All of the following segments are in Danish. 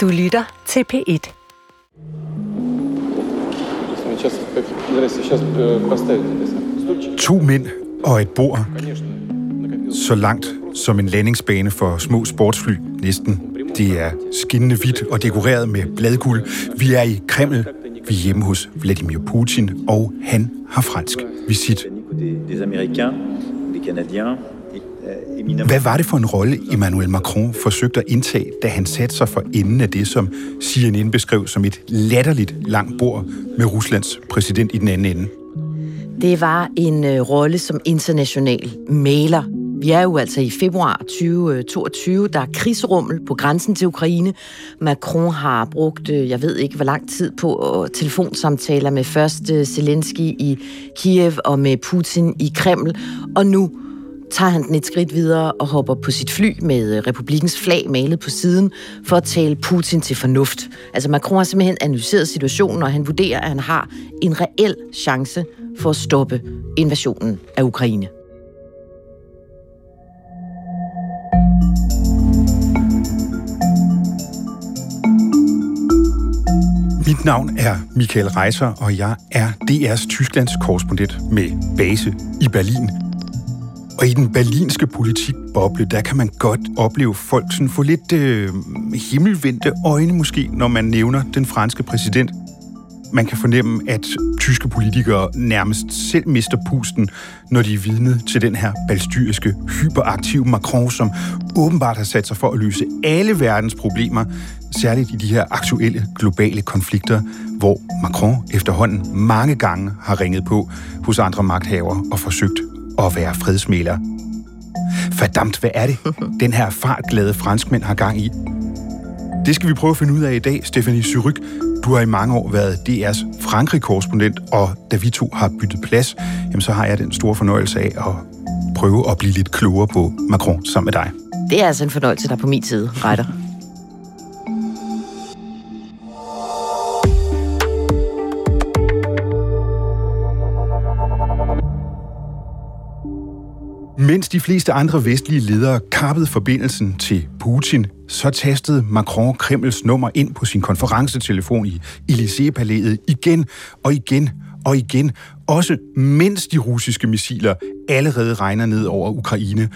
Du lytter til P1. To mænd og et bord. Så langt som en landingsbane for små sportsfly, næsten. Det er skinnende hvidt og dekoreret med bladguld. Vi er i Kreml. Vi er hjemme hos Vladimir Putin, og han har fransk visit. Des Américains, des Canadiens, Hvad var det for en rolle, Emmanuel Macron forsøgte at indtage, da han satte sig for enden af det, som CNN beskrev som et latterligt langt bord med Ruslands præsident i den anden ende? Det var en øh, rolle som international maler. Vi er jo altså i februar 2022. Der er krigsrummel på grænsen til Ukraine. Macron har brugt, øh, jeg ved ikke hvor lang tid på øh, telefonsamtaler med først øh, Zelensky i Kiev og med Putin i Kreml. Og nu tager han den et skridt videre og hopper på sit fly med øh, republikens flag malet på siden for at tale Putin til fornuft. Altså Macron har simpelthen analyseret situationen, og han vurderer, at han har en reel chance for at stoppe invasionen af Ukraine. Mit navn er Michael Reiser, og jeg er DR's Tysklands korrespondent med base i Berlin. Og i den berlinske politikboble, der kan man godt opleve folk sådan få lidt øh, himmelvendte øjne måske, når man nævner den franske præsident. Man kan fornemme, at tyske politikere nærmest selv mister pusten, når de er vidne til den her balstyriske, hyperaktive Macron, som åbenbart har sat sig for at løse alle verdens problemer, særligt i de her aktuelle globale konflikter, hvor Macron efterhånden mange gange har ringet på hos andre magthavere og forsøgt at være fredsmæler. Fordamt, hvad er det, den her fartglade franskmænd har gang i? Det skal vi prøve at finde ud af i dag, Stefanie Syryk. Du har i mange år været DR's Frankrig-korrespondent, og da vi to har byttet plads, jamen så har jeg den store fornøjelse af at prøve at blive lidt klogere på Macron sammen med dig. Det er altså en fornøjelse, der er på min side, retter. Mens de fleste andre vestlige ledere kappede forbindelsen til Putin, så tastede Macron Kremls nummer ind på sin konferencetelefon i Elysée-palæet igen og igen og igen, også mens de russiske missiler allerede regner ned over Ukraine,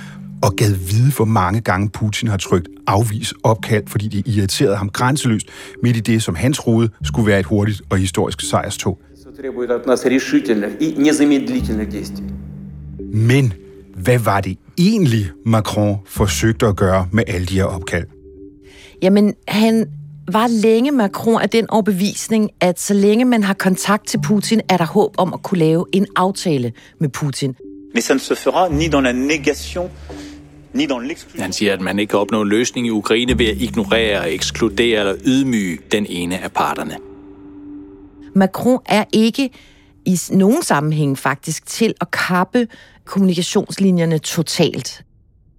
og gad vide, hvor mange gange Putin har trykt afvis opkald, fordi det irriterede ham grænseløst midt i det, som han troede skulle være et hurtigt og historisk sejrstog. Men hvad var det egentlig, Macron forsøgte at gøre med alle de her opkald? Jamen, han var længe Macron af den overbevisning, at så længe man har kontakt til Putin, er der håb om at kunne lave en aftale med Putin. Mais ça ne se fera ni dans la négation, ni dans l'exclusion. Han siger, at man ikke kan opnå en løsning i Ukraine ved at ignorere, ekskludere eller ydmyge den ene af parterne. Macron er ikke i nogen sammenhæng faktisk til at kappe kommunikationslinjerne totalt.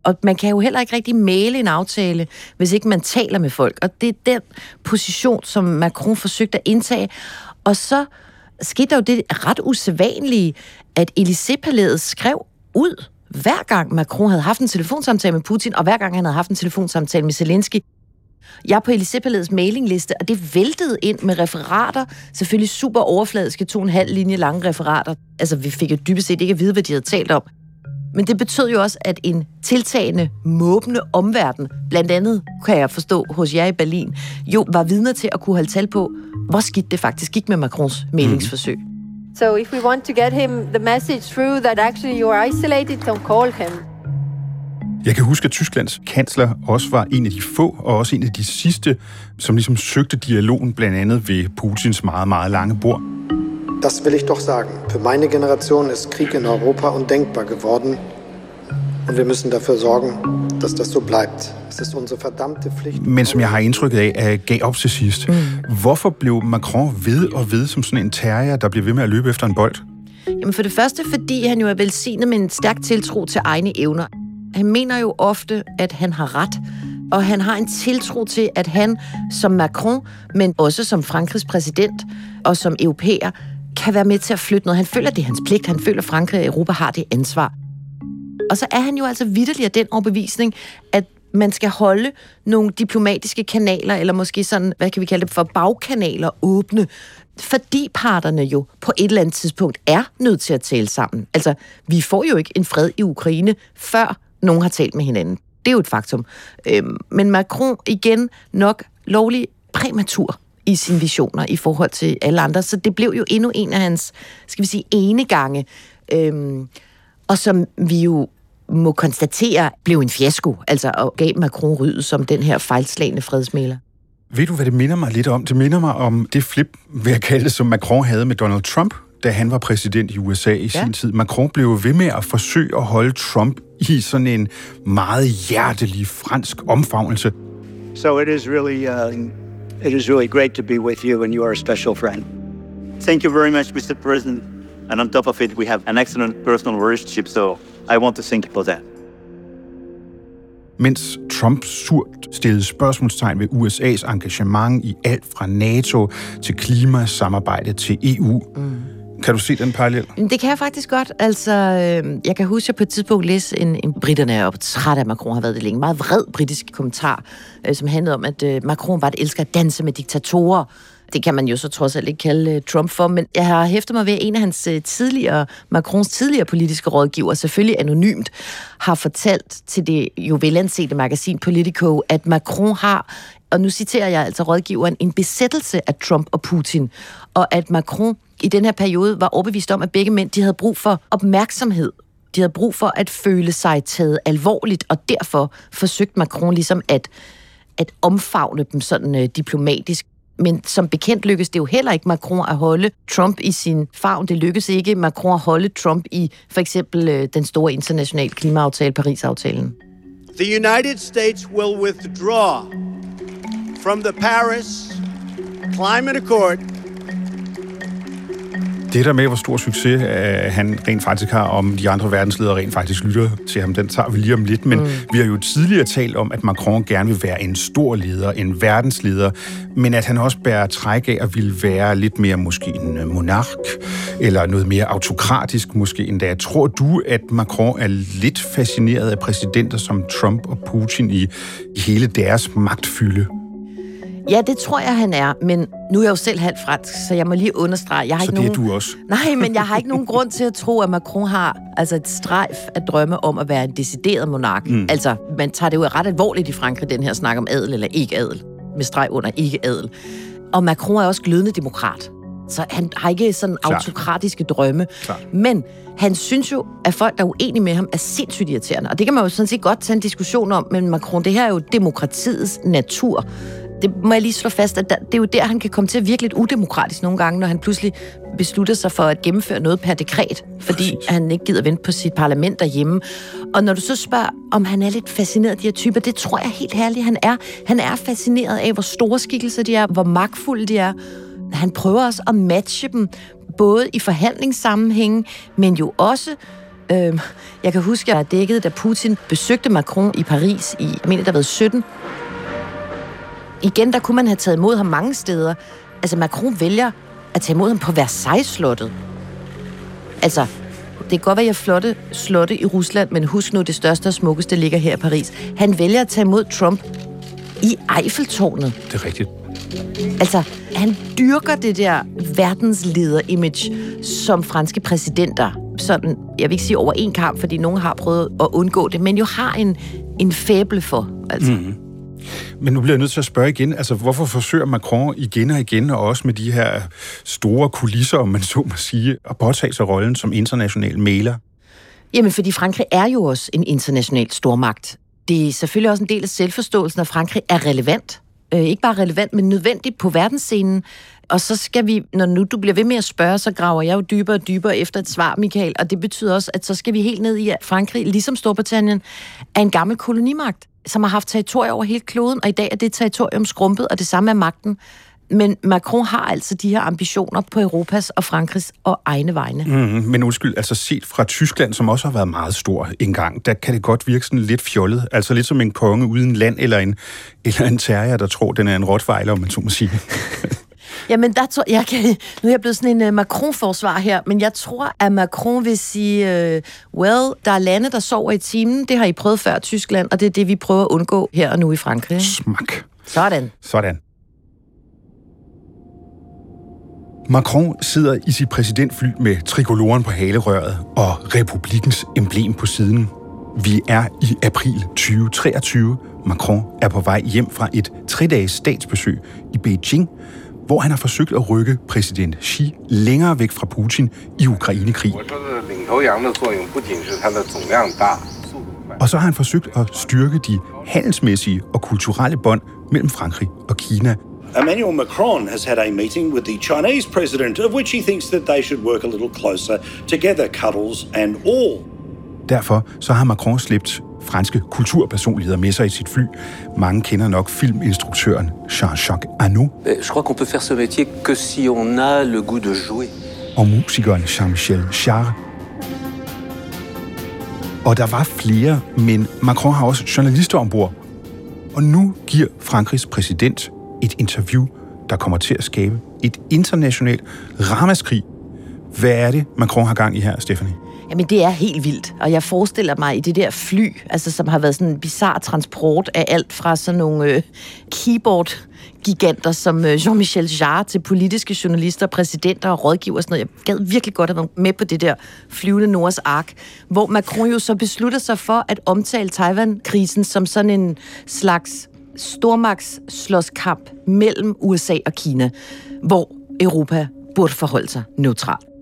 Og man kan jo heller ikke rigtig male en aftale, hvis ikke man taler med folk. Og det er den position, som Macron forsøgte at indtage. Og så skete der jo det ret usædvanlige, at Élysée-palæet skrev ud, hver gang Macron havde haft en telefonsamtale med Putin, og hver gang han havde haft en telefonsamtale med Zelensky, jeg er på Elisabeths mailingliste, og det væltede ind med referater. Selvfølgelig super overfladiske, to og en halv linje lange referater. Altså, vi fik jo dybest set ikke at vide, hvad de havde talt om. Men det betød jo også, at en tiltagende, måbende omverden, blandt andet, kan jeg forstå hos jer i Berlin, jo var vidner til at kunne holde tal på, hvor skidt det faktisk gik med Macrons mailingsforsøg. So if we want to get him the message through that actually you are isolated, don't call him. Jeg kan huske, at Tysklands kansler også var en af de få, og også en af de sidste, som ligesom søgte dialogen blandt andet ved Putins meget, meget lange bord. Das will ich doch sagen. Für meine Generation ist Krieg in Europa undenkbar geworden. Und wir müssen dafür sorgen, dass das so bleibt. Es ist unsere verdammte Pflicht. Men som jeg har indtrykket af, at gav op til sidst. Mm. Hvorfor blev Macron ved og ved som sådan en terrier, der bliver ved med at løbe efter en bold? Jamen for det første, fordi han jo er velsignet med en stærk tiltro til egne evner. Han mener jo ofte, at han har ret, og han har en tiltro til, at han som Macron, men også som Frankrigs præsident og som europæer, kan være med til at flytte noget. Han føler, det er hans pligt. Han føler, at Frankrig og Europa har det ansvar. Og så er han jo altså vidderlig af den overbevisning, at man skal holde nogle diplomatiske kanaler, eller måske sådan, hvad kan vi kalde det for, bagkanaler åbne, fordi parterne jo på et eller andet tidspunkt er nødt til at tale sammen. Altså, vi får jo ikke en fred i Ukraine, før nogen har talt med hinanden. Det er jo et faktum. Øhm, men Macron igen nok lovlig præmatur i sine visioner i forhold til alle andre. Så det blev jo endnu en af hans, skal vi sige, ene gange. Øhm, og som vi jo må konstatere, blev en fiasko, altså og gav Macron ryddet som den her fejlslagende fredsmæler. Ved du, hvad det minder mig lidt om? Det minder mig om det flip, vil jeg kalde det, som Macron havde med Donald Trump, da han var præsident i USA i ja. sin tid. Macron blev ved med at forsøge at holde Trump i sådan en meget hjertelig fransk omfavnelse. So it is really, uh, it is really great to be with you, and you are a special friend. Thank you very much, Mr. President. And on top of it, we have an excellent personal relationship, so I want to thank you for that. Mens Trump surt stillede spørgsmålstegn ved USA's engagement i alt fra NATO til klimasamarbejde til EU. Mm. Kan du se den parallel? Det kan jeg faktisk godt. Altså, øh, jeg kan huske, at jeg på et tidspunkt læste en, en britterne er træt af Macron har været det længe. Meget vred britisk kommentar, øh, som handlede om, at øh, Macron var et elsker at danse med diktatorer. Det kan man jo så trods alt ikke kalde øh, Trump for, men jeg har hæftet mig ved, at en af hans øh, tidligere, Macrons tidligere politiske rådgiver, selvfølgelig anonymt, har fortalt til det jo velansete magasin Politico, at Macron har, og nu citerer jeg altså rådgiveren, en besættelse af Trump og Putin, og at Macron i den her periode var overbevist om, at begge mænd de havde brug for opmærksomhed de havde brug for at føle sig taget alvorligt, og derfor forsøgte Macron ligesom at, at omfavne dem sådan øh, diplomatisk. Men som bekendt lykkedes det jo heller ikke Macron at holde Trump i sin favn. Det lykkedes ikke Macron at holde Trump i for eksempel øh, den store internationale klimaaftale, Paris-aftalen. The United States will withdraw from the Paris Climate Accord det der med, hvor stor succes uh, han rent faktisk har, om de andre verdensledere rent faktisk lytter til ham, den tager vi lige om lidt. Men mm. vi har jo tidligere talt om, at Macron gerne vil være en stor leder, en verdensleder, men at han også bærer træk af at ville være lidt mere måske en øh, monark, eller noget mere autokratisk måske endda. Tror du, at Macron er lidt fascineret af præsidenter som Trump og Putin i, i hele deres magtfylde? Ja, det tror jeg, han er, men nu er jeg jo selv halvt fransk, så jeg må lige understrege. Jeg har så ikke det nogen... er du også? Nej, men jeg har ikke nogen grund til at tro, at Macron har altså et strejf at drømme om at være en decideret monark. Mm. Altså, man tager det jo ret alvorligt i Frankrig, den her snak om adel eller ikke adel, med streg under ikke adel. Og Macron er også glødende demokrat. Så han har ikke sådan Klart. autokratiske drømme. Klart. Men han synes jo, at folk, der er uenige med ham, er sindssygt irriterende. Og det kan man jo sådan set godt tage en diskussion om, men Macron, det her er jo demokratiets natur det må jeg lige slå fast, at det er jo der, han kan komme til at virke lidt udemokratisk nogle gange, når han pludselig beslutter sig for at gennemføre noget per dekret, fordi Præcis. han ikke gider vente på sit parlament derhjemme. Og når du så spørger, om han er lidt fascineret af de her typer, det tror jeg helt herligt, han er. Han er fascineret af, hvor store skikkelser de er, hvor magtfulde de er. Han prøver også at matche dem, både i forhandlingssammenhænge, men jo også Øh, jeg kan huske, at jeg dækket, da Putin besøgte Macron i Paris i, jeg mener, der var 17, igen, der kunne man have taget imod ham mange steder. Altså, Macron vælger at tage imod ham på Versailles-slottet. Altså, det kan godt være, at jeg flotte slotte i Rusland, men husk nu, det største og smukkeste ligger her i Paris. Han vælger at tage imod Trump i Eiffeltårnet. Det er rigtigt. Altså, han dyrker det der verdensleder-image som franske præsidenter. Sådan, jeg vil ikke sige over en kamp, fordi nogen har prøvet at undgå det, men jo har en, en fæble for. Altså. Mm-hmm. Men nu bliver jeg nødt til at spørge igen, altså hvorfor forsøger Macron igen og igen, og også med de her store kulisser, om man så må sige, at påtage sig rollen som international maler? Jamen, fordi Frankrig er jo også en international stormagt. Det er selvfølgelig også en del af selvforståelsen, at Frankrig er relevant. Øh, ikke bare relevant, men nødvendigt på verdensscenen. Og så skal vi, når nu du bliver ved med at spørge, så graver jeg jo dybere og dybere efter et svar, Michael. Og det betyder også, at så skal vi helt ned i, at Frankrig, ligesom Storbritannien, er en gammel kolonimagt som har haft territorier over hele kloden, og i dag er det territorium skrumpet, og det samme er magten. Men Macron har altså de her ambitioner på Europas og Frankrigs og egne vegne. Mm, men undskyld, altså set fra Tyskland, som også har været meget stor engang, der kan det godt virke sådan lidt fjollet. Altså lidt som en konge uden land, eller en, eller en terrier, der tror, den er en rottweiler, om man så må sige. Jamen, der tror, jeg kan, nu er jeg blevet sådan en uh, Macron-forsvar her, men jeg tror, at Macron vil sige, uh, well, der er lande, der sover i timen. Det har I prøvet før, Tyskland, og det er det, vi prøver at undgå her og nu i Frankrig. Smak. Sådan. Sådan. Macron sidder i sit præsidentfly med trikoloren på halerøret og republikens emblem på siden. Vi er i april 2023. Macron er på vej hjem fra et tre-dages statsbesøg i Beijing, hvor han har forsøgt at rykke præsident Xi længere væk fra Putin i Ukrainekrig. Og så har han forsøgt at styrke de handelsmæssige og kulturelle bånd mellem Frankrig og Kina. Emmanuel Macron has had a meeting with the Chinese president, of which he thinks that they should work a little closer together, cuddles and all. Derfor så har Macron slæbt franske kulturpersonligheder med sig i sit fly. Mange kender nok filminstruktøren Jean-Jacques Annaud. Je crois qu'on peut faire ce métier que si on a le goût de jouer. Og musikeren Jean-Michel Jarre. Og der var flere, men Macron har også journalister ombord. Og nu giver Frankrigs præsident et interview, der kommer til at skabe et internationalt ramaskrig. Hvad er det, Macron har gang i her, Stephanie? Jamen, det er helt vildt. Og jeg forestiller mig i det der fly, altså, som har været sådan en bizarre transport af alt fra sådan nogle øh, keyboard giganter som øh, Jean-Michel Jarre til politiske journalister, præsidenter og rådgiver og sådan noget. Jeg gad virkelig godt at være med på det der flyvende Nords ark, hvor Macron jo så beslutter sig for at omtale Taiwan-krisen som sådan en slags stormagtsslåskamp mellem USA og Kina, hvor Europa burde forholde sig neutralt.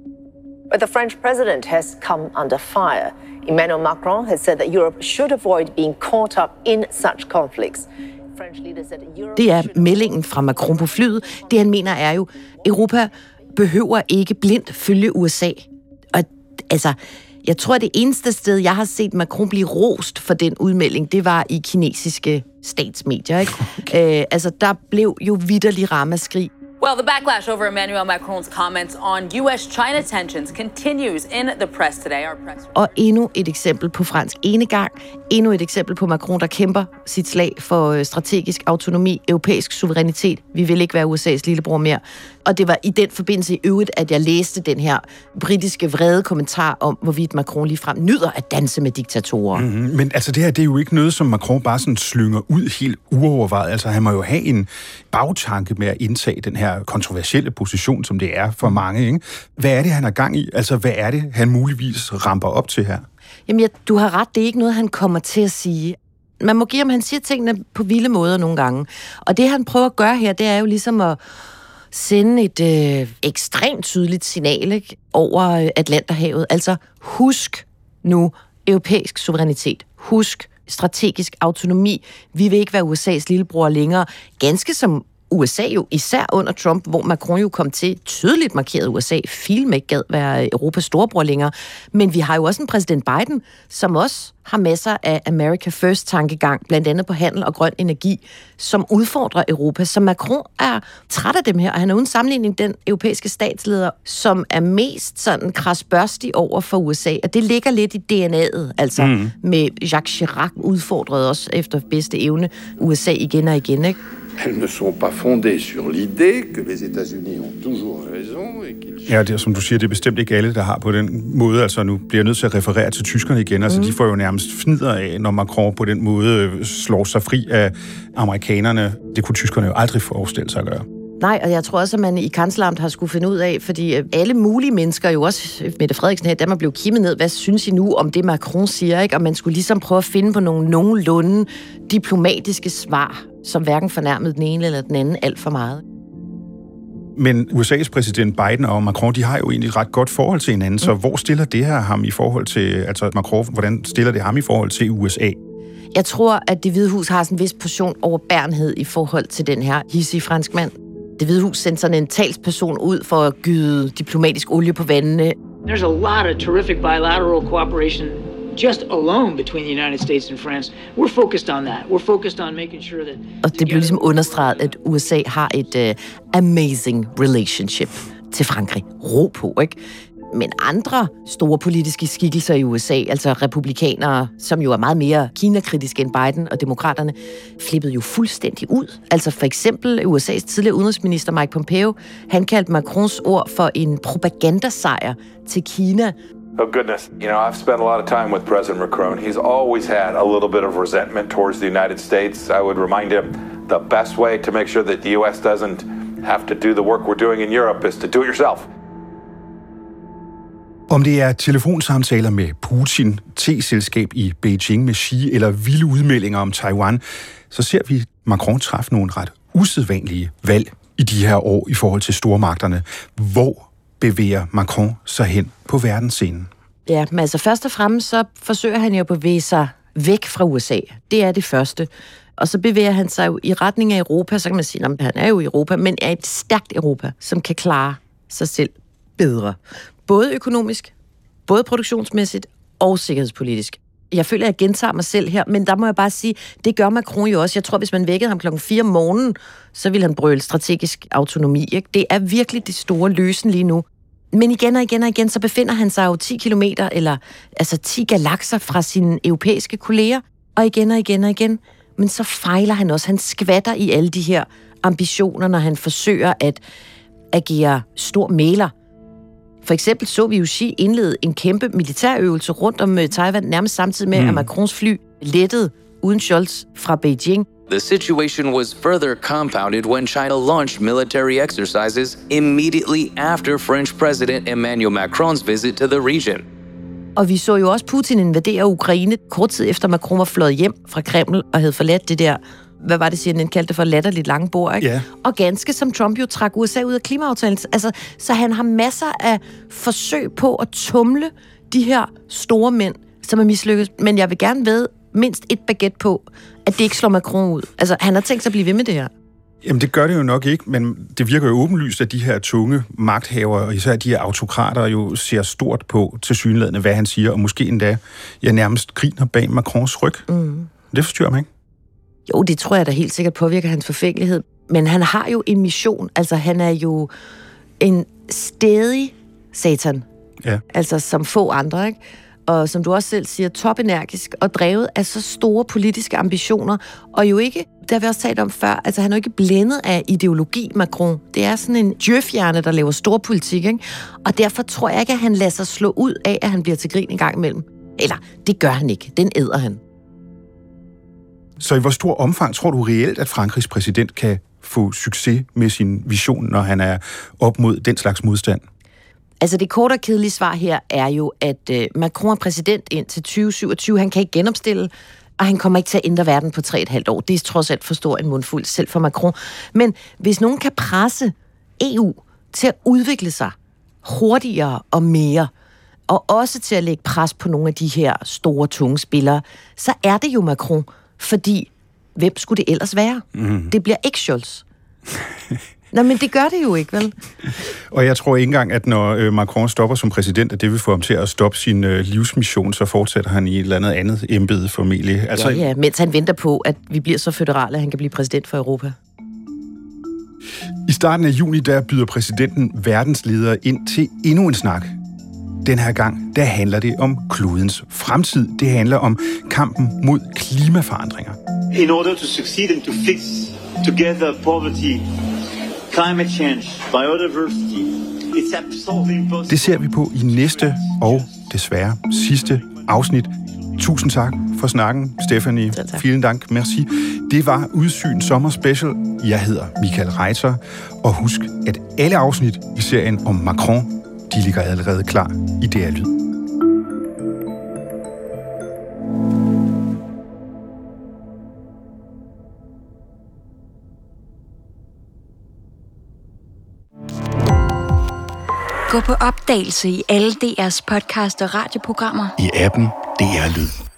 But the French president has come under fire. Emmanuel Macron has said that Europe should avoid being caught up in such conflicts. Det er meldingen fra Macron på flyet. Det han mener er jo, Europa behøver ikke blindt følge USA. Og altså, jeg tror, det eneste sted, jeg har set Macron blive rost for den udmelding, det var i kinesiske statsmedier. Ikke? Okay. Øh, altså, der blev jo vidderlig ramaskrig. Well, the backlash over Emmanuel Macron's comments on US-China tensions continues in the press today. Our press... Og endnu et eksempel på fransk enegang. Endnu et eksempel på Macron, der kæmper sit slag for øh, strategisk autonomi, europæisk suverænitet. Vi vil ikke være USA's lillebror mere. Og det var i den forbindelse i øvrigt, at jeg læste den her britiske vrede kommentar om, hvorvidt Macron ligefrem nyder at danse med diktatorer. Mm-hmm. Men altså det her, det er jo ikke noget, som Macron bare sådan slynger ud helt uovervejet. Altså han må jo have en bagtanke med at indtage den her kontroversielle position, som det er for mange. Ikke? Hvad er det, han har gang i? Altså hvad er det, han muligvis ramper op til her? Jamen, ja, du har ret. Det er ikke noget, han kommer til at sige. Man må give ham, han siger tingene på vilde måder nogle gange. Og det, han prøver at gøre her, det er jo ligesom at sende et øh, ekstremt tydeligt signal ikke, over øh, Atlanterhavet. Altså, husk nu europæisk suverænitet. Husk strategisk autonomi. Vi vil ikke være USA's lillebror længere. Ganske som USA jo, især under Trump, hvor Macron jo kom til tydeligt markeret USA, film ikke gad være Europas storebror længere. Men vi har jo også en præsident Biden, som også har masser af America First-tankegang, blandt andet på handel og grøn energi, som udfordrer Europa. Så Macron er træt af dem her, og han er uden sammenligning den europæiske statsleder, som er mest sådan krasbørstig over for USA, og det ligger lidt i DNA'et, altså mm. med Jacques Chirac udfordrede også efter bedste evne USA igen og igen, ikke? Elles ne sont pas fondées sur l'idée que les États-Unis ont toujours raison et qu'ils... Ja, det er, som du siger, det er bestemt ikke alle, der har på den måde. Altså, nu bliver jeg nødt til at referere til tyskerne igen. Altså, mm. de får jo nærmest fnider af, når Macron på den måde øh, slår sig fri af amerikanerne. Det kunne tyskerne jo aldrig forestille sig at gøre. Nej, og jeg tror også, at man i kansleramt har skulle finde ud af, fordi øh, alle mulige mennesker, jo også Mette Frederiksen her, der man blev kimmet ned, hvad synes I nu om det, Macron siger, ikke? Og man skulle ligesom prøve at finde på nogle nogenlunde diplomatiske svar, som hverken fornærmede den ene eller den anden alt for meget. Men USA's præsident Biden og Macron, de har jo egentlig et ret godt forhold til hinanden, mm. så hvor stiller det her ham i forhold til, altså Macron, hvordan stiller det ham i forhold til USA? Jeg tror, at det hvide hus har sådan en vis portion overbærenhed i forhold til den her hissige franskmand. Det hvide hus sendte sådan en talsperson ud for at gyde diplomatisk olie på vandene. There's a lot of terrific bilateral cooperation just alone between the United States and France. We're focused on that. We're focused on making sure that... Og det bliver ligesom understreget, at USA har et uh, amazing relationship til Frankrig. Ro på, ikke? Men andre store politiske skikkelser i USA, altså republikanere, som jo er meget mere Kina-kritiske end Biden og demokraterne, flippede jo fuldstændig ud. Altså for eksempel USA's tidligere udenrigsminister Mike Pompeo, han kaldte Macrons ord for en propagandasejr til Kina, Oh, goodness. You know, I've spent a lot of time with President Macron. He's always had a little bit of resentment towards the United States. I would remind him the best way to make sure that the U.S. doesn't have to do the work we're doing in Europe is to do it yourself. Om det er telefonsamtaler med Putin, T-selskab i Beijing med Xi eller vilde udmeldinger om Taiwan, så ser vi Macron træffe nogle ret usædvanlige valg i de her år i forhold til stormagterne. Hvor bevæger Macron sig hen på verdensscenen? Ja, men altså først og fremmest så forsøger han jo at bevæge sig væk fra USA. Det er det første. Og så bevæger han sig jo i retning af Europa, så kan man sige, at han er jo i Europa, men er et stærkt Europa, som kan klare sig selv bedre. Både økonomisk, både produktionsmæssigt og sikkerhedspolitisk. Jeg føler, at jeg gentager mig selv her, men der må jeg bare sige, det gør Macron jo også. Jeg tror, hvis man vækkede ham klokken 4 om morgenen, så ville han brøle strategisk autonomi. Ikke? Det er virkelig det store løsen lige nu. Men igen og igen og igen, så befinder han sig jo 10 kilometer, eller altså 10 galakser fra sine europæiske kolleger. Og igen og igen og igen. Men så fejler han også. Han skvatter i alle de her ambitioner, når han forsøger at agere stor maler. For eksempel så vi jo Xi indlede en kæmpe militærøvelse rundt om øh, Taiwan, nærmest samtidig med, mm. at Macrons fly lettede uden Scholz fra Beijing. The situation was further compounded when China launched military exercises immediately after French President Emmanuel Macron's visit to the region. Og vi så jo også Putin invadere Ukraine kort tid efter Macron var fløjet hjem fra Kreml og havde forladt det der hvad var det, han kaldte det for latterligt lange bord, ikke? Ja. Og ganske som Trump jo trak USA ud af klimaaftalen. Altså, så han har masser af forsøg på at tumle de her store mænd, som er mislykket. Men jeg vil gerne ved mindst et baguette på, at det ikke slår Macron ud. Altså, han har tænkt sig at blive ved med det her. Jamen, det gør det jo nok ikke, men det virker jo åbenlyst, at de her tunge magthavere, og især de her autokrater, jo ser stort på til synlædende, hvad han siger, og måske endda ja, nærmest griner bag Macrons ryg. Mm. Det forstyrrer mig ikke. Jo, det tror jeg da helt sikkert påvirker hans forfængelighed. Men han har jo en mission. Altså, han er jo en stedig satan. Ja. Altså, som få andre, ikke? Og som du også selv siger, topenergisk og drevet af så store politiske ambitioner. Og jo ikke, det har vi også talt om før, altså han er jo ikke blændet af ideologi, Macron. Det er sådan en djøfhjerne, der laver stor politik, ikke? Og derfor tror jeg ikke, at han lader sig slå ud af, at han bliver til grin en gang imellem. Eller, det gør han ikke. Den æder han. Så i hvor stor omfang tror du reelt, at Frankrigs præsident kan få succes med sin vision, når han er op mod den slags modstand? Altså det korte og kedelige svar her er jo, at øh, Macron er præsident indtil 2027. Han kan ikke genopstille, og han kommer ikke til at ændre verden på 3,5 år. Det er trods alt for stor en mundfuld, selv for Macron. Men hvis nogen kan presse EU til at udvikle sig hurtigere og mere, og også til at lægge pres på nogle af de her store, tunge spillere, så er det jo Macron. Fordi, hvem skulle det ellers være? Mm. Det bliver ikke Scholz. Nå, men det gør det jo ikke, vel? Og jeg tror ikke engang, at når øh, Macron stopper som præsident, at det vil få ham til at stoppe sin øh, livsmission, så fortsætter han i et eller andet andet embede formentlig. Altså, ja, ja, mens han venter på, at vi bliver så føderale, at han kan blive præsident for Europa. I starten af juni, der byder præsidenten verdensledere ind til endnu en snak. Den her gang, der handler det om klodens fremtid. Det handler om kampen mod klimaforandringer. In order to succeed and to fix together poverty, climate change, biodiversity, it's absolutely impossible. Det ser vi på i næste og desværre sidste afsnit. Tusind tak for snakken, Stephanie. Vielen Dank, merci. Det var Udsyn Sommer Special. Jeg hedder Michael Reiter. Og husk, at alle afsnit i serien om Macron, de ligger allerede klar i DR Lyd. Gå på opdagelse i alle DR's podcast og radioprogrammer. I appen DR Lyd.